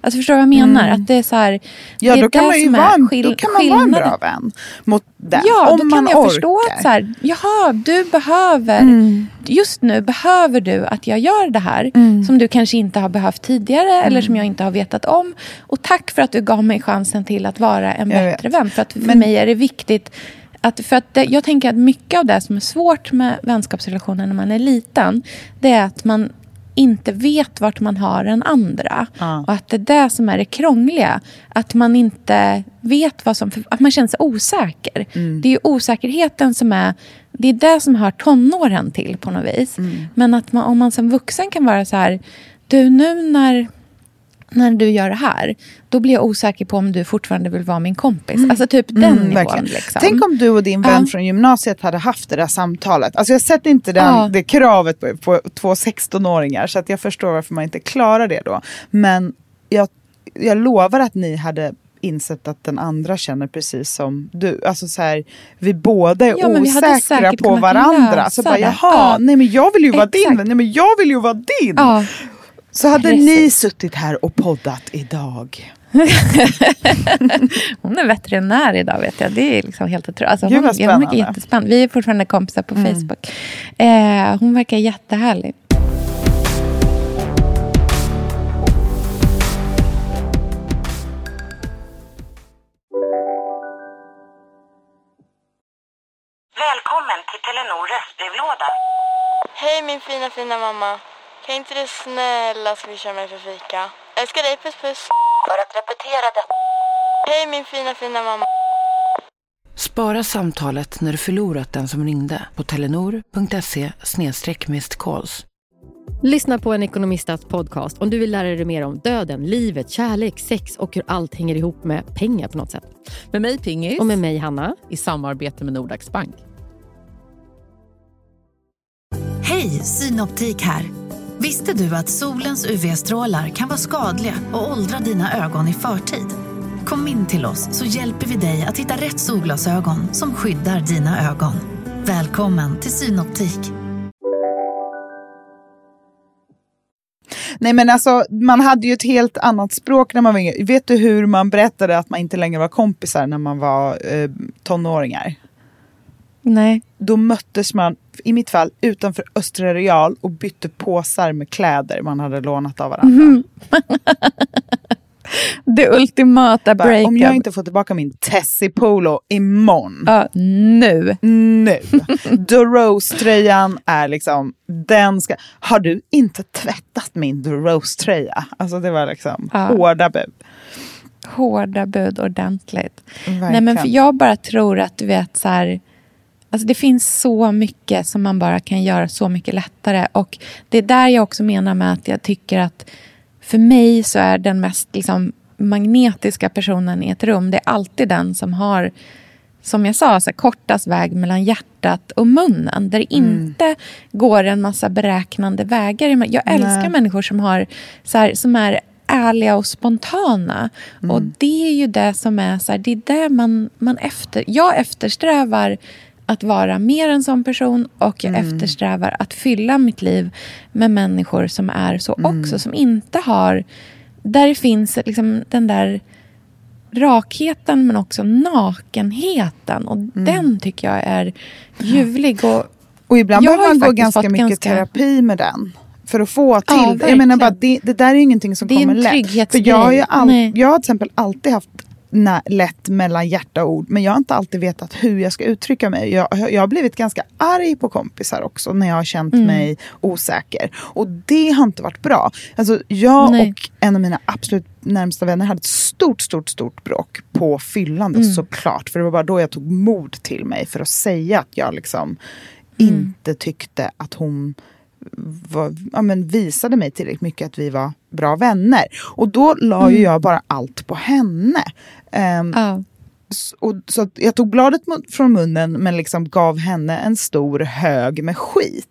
Alltså förstår du vad jag menar? Att det är så här, Ja, då kan, man ju vara skill- då kan man vara en bra vän mot den. Ja, om då man kan jag orkar. förstå att så här, jaha, du behöver, Mm. just nu behöver du att jag gör det här Mm. som du kanske inte har behövt tidigare eller som jag inte har vetat om. Och tack för att du gav mig chansen till att vara en Jag bättre vet. vän. För att för Men- mig är det viktigt att, för att det, jag tänker att mycket av det som är svårt med vänskapsrelationer när man är liten, det är att man inte vet vart man har den andra. Ja. Och att det är det som är det krångliga. Att man inte vet vad som... Att man känner sig osäker. Mm. Det är osäkerheten som är... Det är det som hör tonåren till på något vis. Mm. Men att man, om man som vuxen kan vara så här... Du, nu när, när du gör det här, då blir jag osäker på om du fortfarande vill vara min kompis. Alltså typ den Mm, nivån. Liksom. Tänk om du och din vän Ja. från gymnasiet hade haft det där samtalet. Alltså jag sätter inte den, Ja. det kravet på, på två 16-åringar så att jag förstår varför man inte klarar det då. Men jag, jag lovar att ni hade insett att den andra känner precis som du. Alltså så här, vi båda är Ja, osäkra på varandra. Så bara, det. jaha, Ja. nej men jag vill ju vara din Exakt. vän. Nej men jag vill ju vara din. Ja, Så hade Precis. ni suttit här och poddat idag. [laughs] hon är veterinär idag vet jag. Det är liksom helt otroligt. Alltså, Gud, hon, ja, hon spännande. jättespännande. Vi är fortfarande kompisar på Mm. Facebook. Eh, hon verkar jättehärlig. Välkommen till Telenor röstbrevlåda. Hej min fina fina mamma. Kan inte du snälla swisha mig för fika? Älskar dig, puss puss. För att repetera detta. Hej min fina fina mamma. Spara samtalet när du förlorat den som ringde på telenor.se calls. Lyssna på en ekonomistats podcast om du vill lära dig mer om döden, livet, kärlek, sex och hur allt hänger ihop med pengar på något sätt. Med mig Pingis. Och med mig Hanna. I samarbete med Nordax Bank. Hej, Synoptik här. Visste du att solens UV-strålar kan vara skadliga och åldra dina ögon i förtid? Kom in till oss så hjälper vi dig att hitta rätt solglasögon som skyddar dina ögon. Välkommen till Synoptik. Nej men alltså man hade ju ett helt annat språk när man var yngre. Vet du hur man berättade att man inte längre var kompisar när man var eh, tonåringar? Nej. Då möttes man, i mitt fall, utanför Östra Real och bytte påsar med kläder man hade lånat av varandra. Mhm. [laughs] Det ultimata breakup. om jag inte får tillbaka min Tessie Polo imorgon, Ja, nu. nu. [laughs] The Rose-tröjan är liksom, den ska... Har du inte tvättat min The Rose-tröja? Alltså det var liksom Ja. hårda bud. Hårda bud ordentligt. Nej, Verkligen. men för jag bara tror att du vet så här... Alltså det finns så mycket som man bara kan göra så mycket lättare. Och det är där jag också menar med att jag tycker att för mig så är den mest liksom, magnetiska personen i ett rum, det är alltid den som har, som jag sa, så kortast väg mellan hjärtat och munnen. Där det inte går en massa beräknande vägar. Jag älskar Nej. människor som, har, så här, som är ärliga och spontana. Och det är ju det som är så här, det är det man, man efter... Jag eftersträvar att vara mer en sån person och jag eftersträvar att fylla mitt liv med människor som är så också. Som inte har... Där det finns liksom den där rakheten men också nakenheten. Och den tycker jag är ljuvlig. Och Och ibland behöver man gå ganska mycket ganska- terapi med den. För att få till Ja, det. Jag menar bara, det, det där är ingenting som Det är en kommer lätt. För trygghetsgrej. jag har ju all, Nej. jag har till exempel alltid haft lätt mellan hjärta och ord. Men jag har inte alltid vetat hur jag ska uttrycka mig. Jag, jag har blivit ganska arg på kompisar också när jag har känt Mm. mig osäker. Och det har inte varit bra. Alltså, jag Nej. och en av mina absolut närmsta vänner hade ett stort, stort, stort bråk på fyllande Mm. såklart. För det var bara då jag tog mod till mig för att säga att jag liksom Mm. inte tyckte att hon var, ja, men visade mig tillräckligt mycket att vi var bra vänner. Och då la ju Mm. jag bara allt på henne. Ehm, Ja. s- och, så jag tog bladet mu- från munnen men liksom gav henne en stor hög med skit.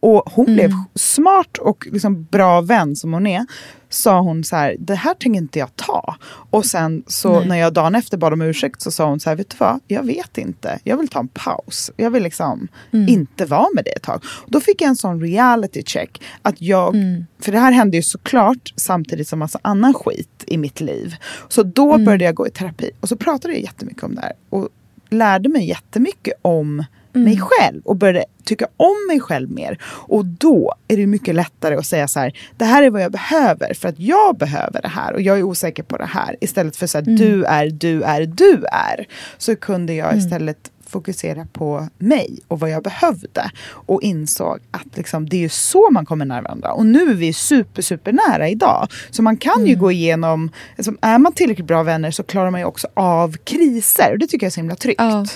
Och hon blev Mm. smart och liksom bra vän som hon är. Sa hon så här, det här tänker inte jag ta. Och sen så Nej. när jag dagen efter bad om ursäkt så sa hon så här, vet du vad, jag vet inte. Jag vill ta en paus. Jag vill liksom Mm. inte vara med dig ett tag. Och då fick jag en sån reality check. Att jag, Mm. För det här hände ju såklart samtidigt som massa annan skit i mitt liv. Så då Mm. började jag gå i terapi. Och så pratade jag jättemycket om det här. Och lärde mig jättemycket om Mm. mig själv. Och började tycka om mig själv mer. Och då är det mycket lättare att säga så här. Det här är vad jag behöver. För att jag behöver det här. Och jag är osäker på det här. Istället för så här. Mm. Du är, du är, du är. Så kunde jag Mm. istället fokusera på mig och vad jag behövde. Och insåg att liksom, det är ju så man kommer nära varandra. Och nu är vi super, super nära idag. Så man kan Mm. ju gå igenom, alltså, är man tillräckligt bra vänner så klarar man ju också av kriser. Och det tycker jag är så himla tryggt. Ja.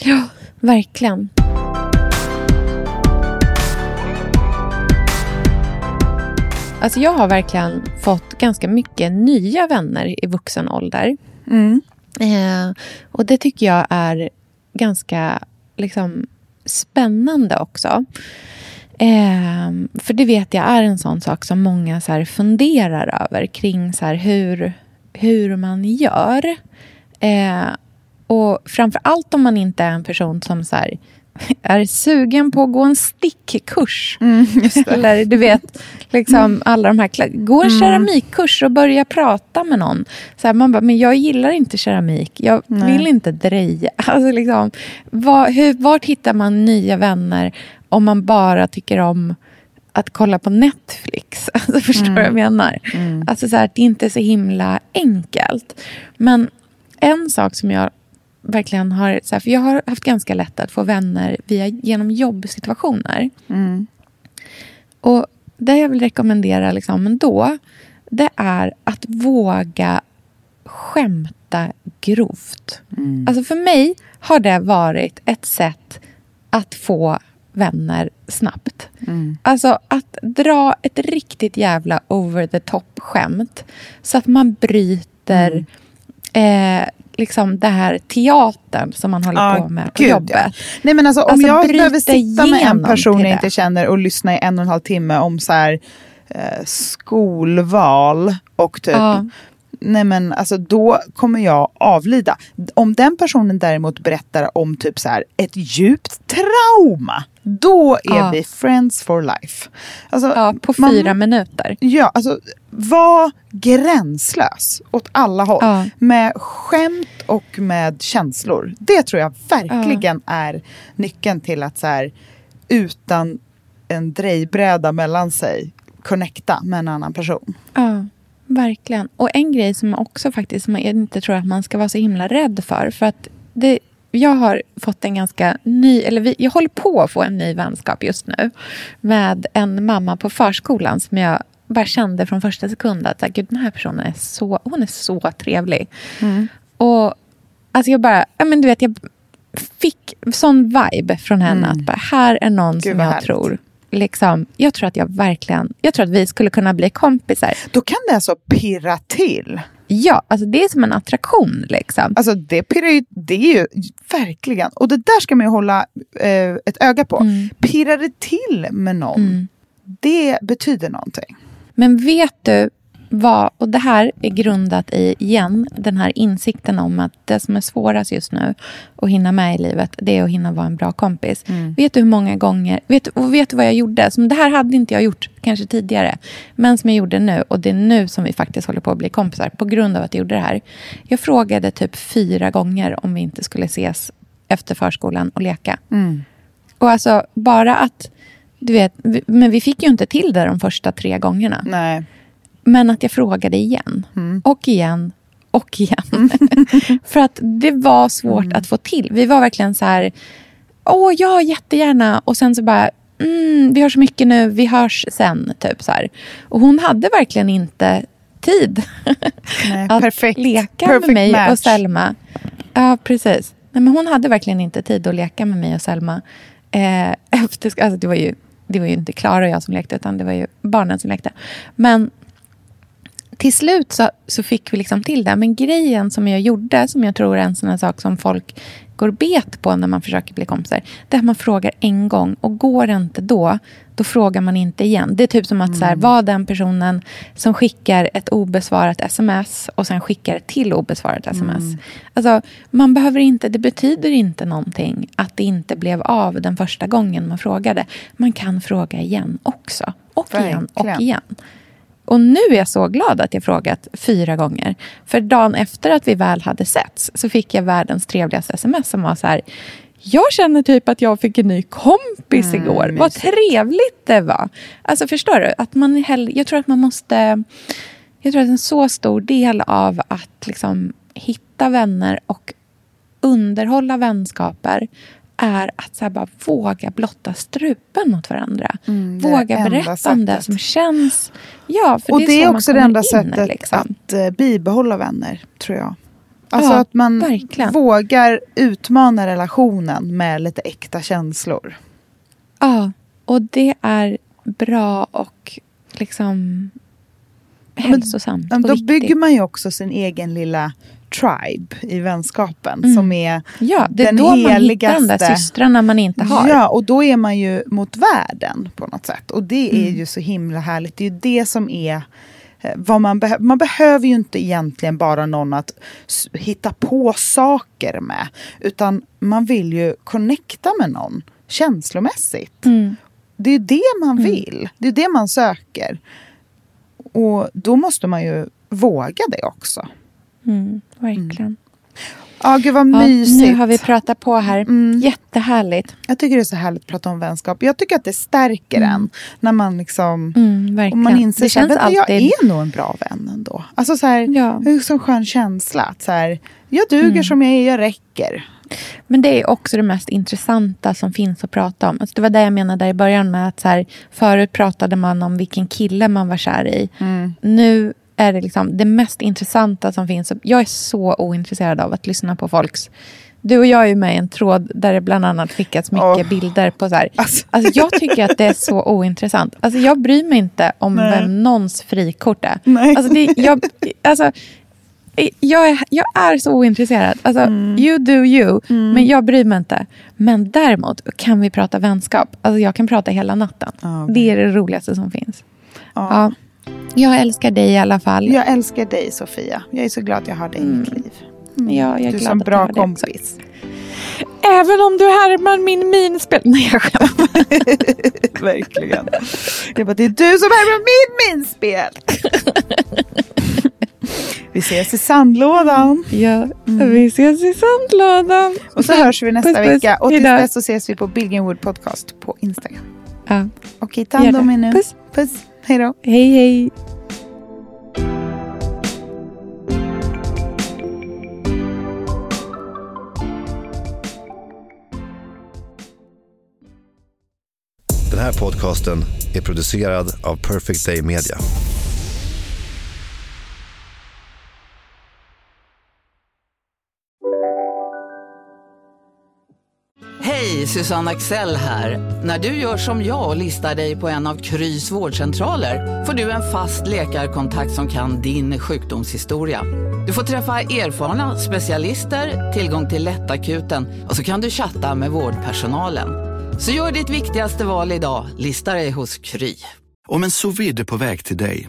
Ja, verkligen. Alltså jag har verkligen fått ganska mycket nya vänner i vuxen ålder. Mm. Eh, och det tycker jag är ganska liksom, spännande också. Eh, för det vet jag är en sån sak som många så här, funderar över kring så här, hur, hur man gör. Eh, och framför allt om man inte är en person som så här, [laughs] är sugen på att gå en stickkurs. Eller du vet, liksom alla de här... Gå en Mm. keramikkurs och börja prata med någon. Så här, man bara, men jag gillar inte keramik. Jag Nej. vill inte dreja. [laughs] Alltså liksom, var, hur, vart hittar man nya vänner om man bara tycker om att kolla på Netflix? [laughs] Alltså, förstår du vad jag menar? Alltså så här, det är inte så himla enkelt. Men en sak som jag verkligen har... Så här, för jag har haft ganska lätt att få vänner via, genom jobbsituationer. Mm. Och det jag vill rekommendera liksom ändå, det är att våga skämta grovt. Alltså för mig har det varit ett sätt att få vänner snabbt. Alltså att dra ett riktigt jävla over the top-skämt så att man bryter eh, liksom det här teatern som man håller Ja, på med på gud, jobbet. ja. Nej, men alltså, om Alltså, jag behöver sitta med en person jag inte känner och lyssna i en och en halv timme om så här, eh, skolval och typ Ja. Nej men alltså då kommer jag avlida. Om den personen däremot berättar om typ så här ett djupt trauma. Då är Ja. vi friends for life. Alltså, Ja, på man- fyra minuter. Ja, alltså var gränslös åt alla håll. Ja. Med skämt och med känslor. Det tror jag verkligen är nyckeln till att så här, utan en drejbräda mellan sig connecta med en annan person. Ja, verkligen. Och en grej som också faktiskt som jag inte tror att man ska vara så himla rädd för. För att det, jag har fått en ganska ny, eller vi, jag håller på att få en ny vänskap just nu. Med en mamma på förskolan som jag bara kände från första sekund att Gud, den här personen är så, hon är så trevlig. Och alltså jag bara, ja, men du vet, jag fick sån vibe från henne att bara, här är någon som vad jag härligt. tror Liksom, jag tror att jag verkligen, jag tror att vi skulle kunna bli kompisar. Då kan det alltså pirra till. Ja, alltså det är som en attraktion. Liksom. Alltså det pirrar ju, det är ju verkligen, och det där ska man ju hålla eh, ett öga på. Mm. Pirrar det till med någon, det betyder någonting. Men vet du vad, och det här är grundat i, igen, den här insikten om att det som är svårast just nu att hinna med i livet, det är att hinna vara en bra kompis. Vet du hur många gånger, vet, och vet du vad jag gjorde? Som det här hade inte jag gjort kanske tidigare, men som jag gjorde nu, och det är nu som vi faktiskt håller på att bli kompisar, på grund av att jag gjorde det här. Jag frågade typ fyra gånger om vi inte skulle ses efter förskolan och leka. Och alltså bara att, du vet, men vi fick ju inte till det de första tre gångerna. Nej. Men att jag frågade igen. Mm. Och igen. Och igen. [laughs] För att det var svårt Mm. att få till. Vi var verkligen så här, åh ja, jättegärna. Och sen så bara, mm, vi har så mycket nu, vi hörs sen. Typ så här. Och hon hade verkligen inte tid [laughs] Nej, att perfekt. leka Perfect med mig match. och Selma. Ja, precis. Nej, men hon hade verkligen inte tid att leka med mig och Selma. Eh, efter, alltså det, var ju, det var ju inte Klara och jag som lekte, utan det var ju barnen som lekte. Men till slut så, så fick vi liksom till det. Men grejen som jag gjorde, som jag tror är en sån sak som folk går bet på när man försöker bli kompisar. Det är att man frågar en gång och går det inte då, då frågar man inte igen. Det är typ som att så här, var den personen som skickar ett obesvarat sms och sen skickar ett till obesvarat sms. Alltså, man behöver inte, det betyder inte någonting att det inte blev av den första gången man frågade. Man kan fråga igen också. Och igen och Verkligen. igen. Och nu är jag så glad att jag frågat fyra gånger. För dagen efter att vi väl hade setts så fick jag världens trevligaste sms som var så här. Jag känner typ att jag fick en ny kompis Mm, igår. Vad mysigt. trevligt det var. Alltså förstår du? Att man hell- jag tror att man måste... Jag tror att en så stor del av att liksom hitta vänner och underhålla vänskaper är att så bara våga blotta strupen mot varandra. Mm, våga berätta om det som känns. Ja, för och det är, det är också det enda in, sättet liksom. att eh, bibehålla vänner, tror jag. Alltså Ja, att man verkligen. vågar utmana relationen med lite äkta känslor. Ja, och det är bra och liksom hälsosamt. Men och då viktigt. bygger man ju också sin egen lilla tribe i vänskapen Mm. som är Ja, det är den då man hittar de där systrarna man inte har. Ja, och då är man ju mot världen på något sätt. Och det är Mm. ju så himla härligt. Det är ju det som är eh, vad man behöver. Man behöver ju inte egentligen bara någon att hitta på saker med. Utan man vill ju connecta med någon känslomässigt. Mm. Det är ju det man vill. Det är det man söker. Och då måste man ju våga det också. Mm, verkligen. Ja, gud vad Ja, mysigt. nu har vi pratat på här. Mm. Jättehärligt. Jag tycker det är så härligt att prata om vänskap. Jag tycker att det stärker en. När man liksom... Mm, verkligen. man inser det att alltid... jag är nog en bra vän ändå. Alltså så här, Ja. det är en sån skön känsla. Att så här, jag duger Mm. som jag är, jag räcker. Men det är också det mest intressanta som finns att prata om. Alltså det var det jag menade där i början med att så här, förut pratade man om vilken kille man var kär i. Mm. Nu är det liksom det mest intressanta som finns. Jag är så ointresserad av att lyssna på folks... Du och jag är ju med i en tråd där det bland annat skickats mycket Åh. bilder på så här. Alltså. Alltså jag tycker att det är så ointressant. Alltså jag bryr mig inte om Nej. vem någons frikort är. Nej. Alltså det, jag, alltså, jag, är, jag är så ointresserad. Alltså, Mm. You do you, men jag bryr mig inte. Men däremot kan vi prata vänskap. Alltså jag kan prata hela natten. Ja, Det är det roligaste som finns. Ja. Ja. Jag älskar dig i alla fall. Jag älskar dig Sofia. Jag är så glad att jag har dig i mitt liv. Ja, jag är du är glad att bra kompis. Även om du härmar min minspel. Nej, jag skämtar. [laughs] Verkligen. Jag bara, det är du som är med min minspel. Vi ses i sandlådan. Ja, vi ses i sandlådan. Och så hörs vi nästa Puss, vecka. Och tills dess så ses vi på Billgrenwood Podcast på Instagram. Ja. Okej, ta hand om er nu. Puss. Puss. Hej då. Hej, hej. Den här podcasten är producerad av Perfect Day Media. Hej, Susanne Axel här. När du gör som jag och listar dig på en av Krys vårdcentraler får du en fast läkarkontakt som kan din sjukdomshistoria. Du får träffa erfarna specialister, tillgång till lättakuten och så kan du chatta med vårdpersonalen. Så gör ditt viktigaste val idag, lista dig hos Kry. Om en sous vide är på väg till dig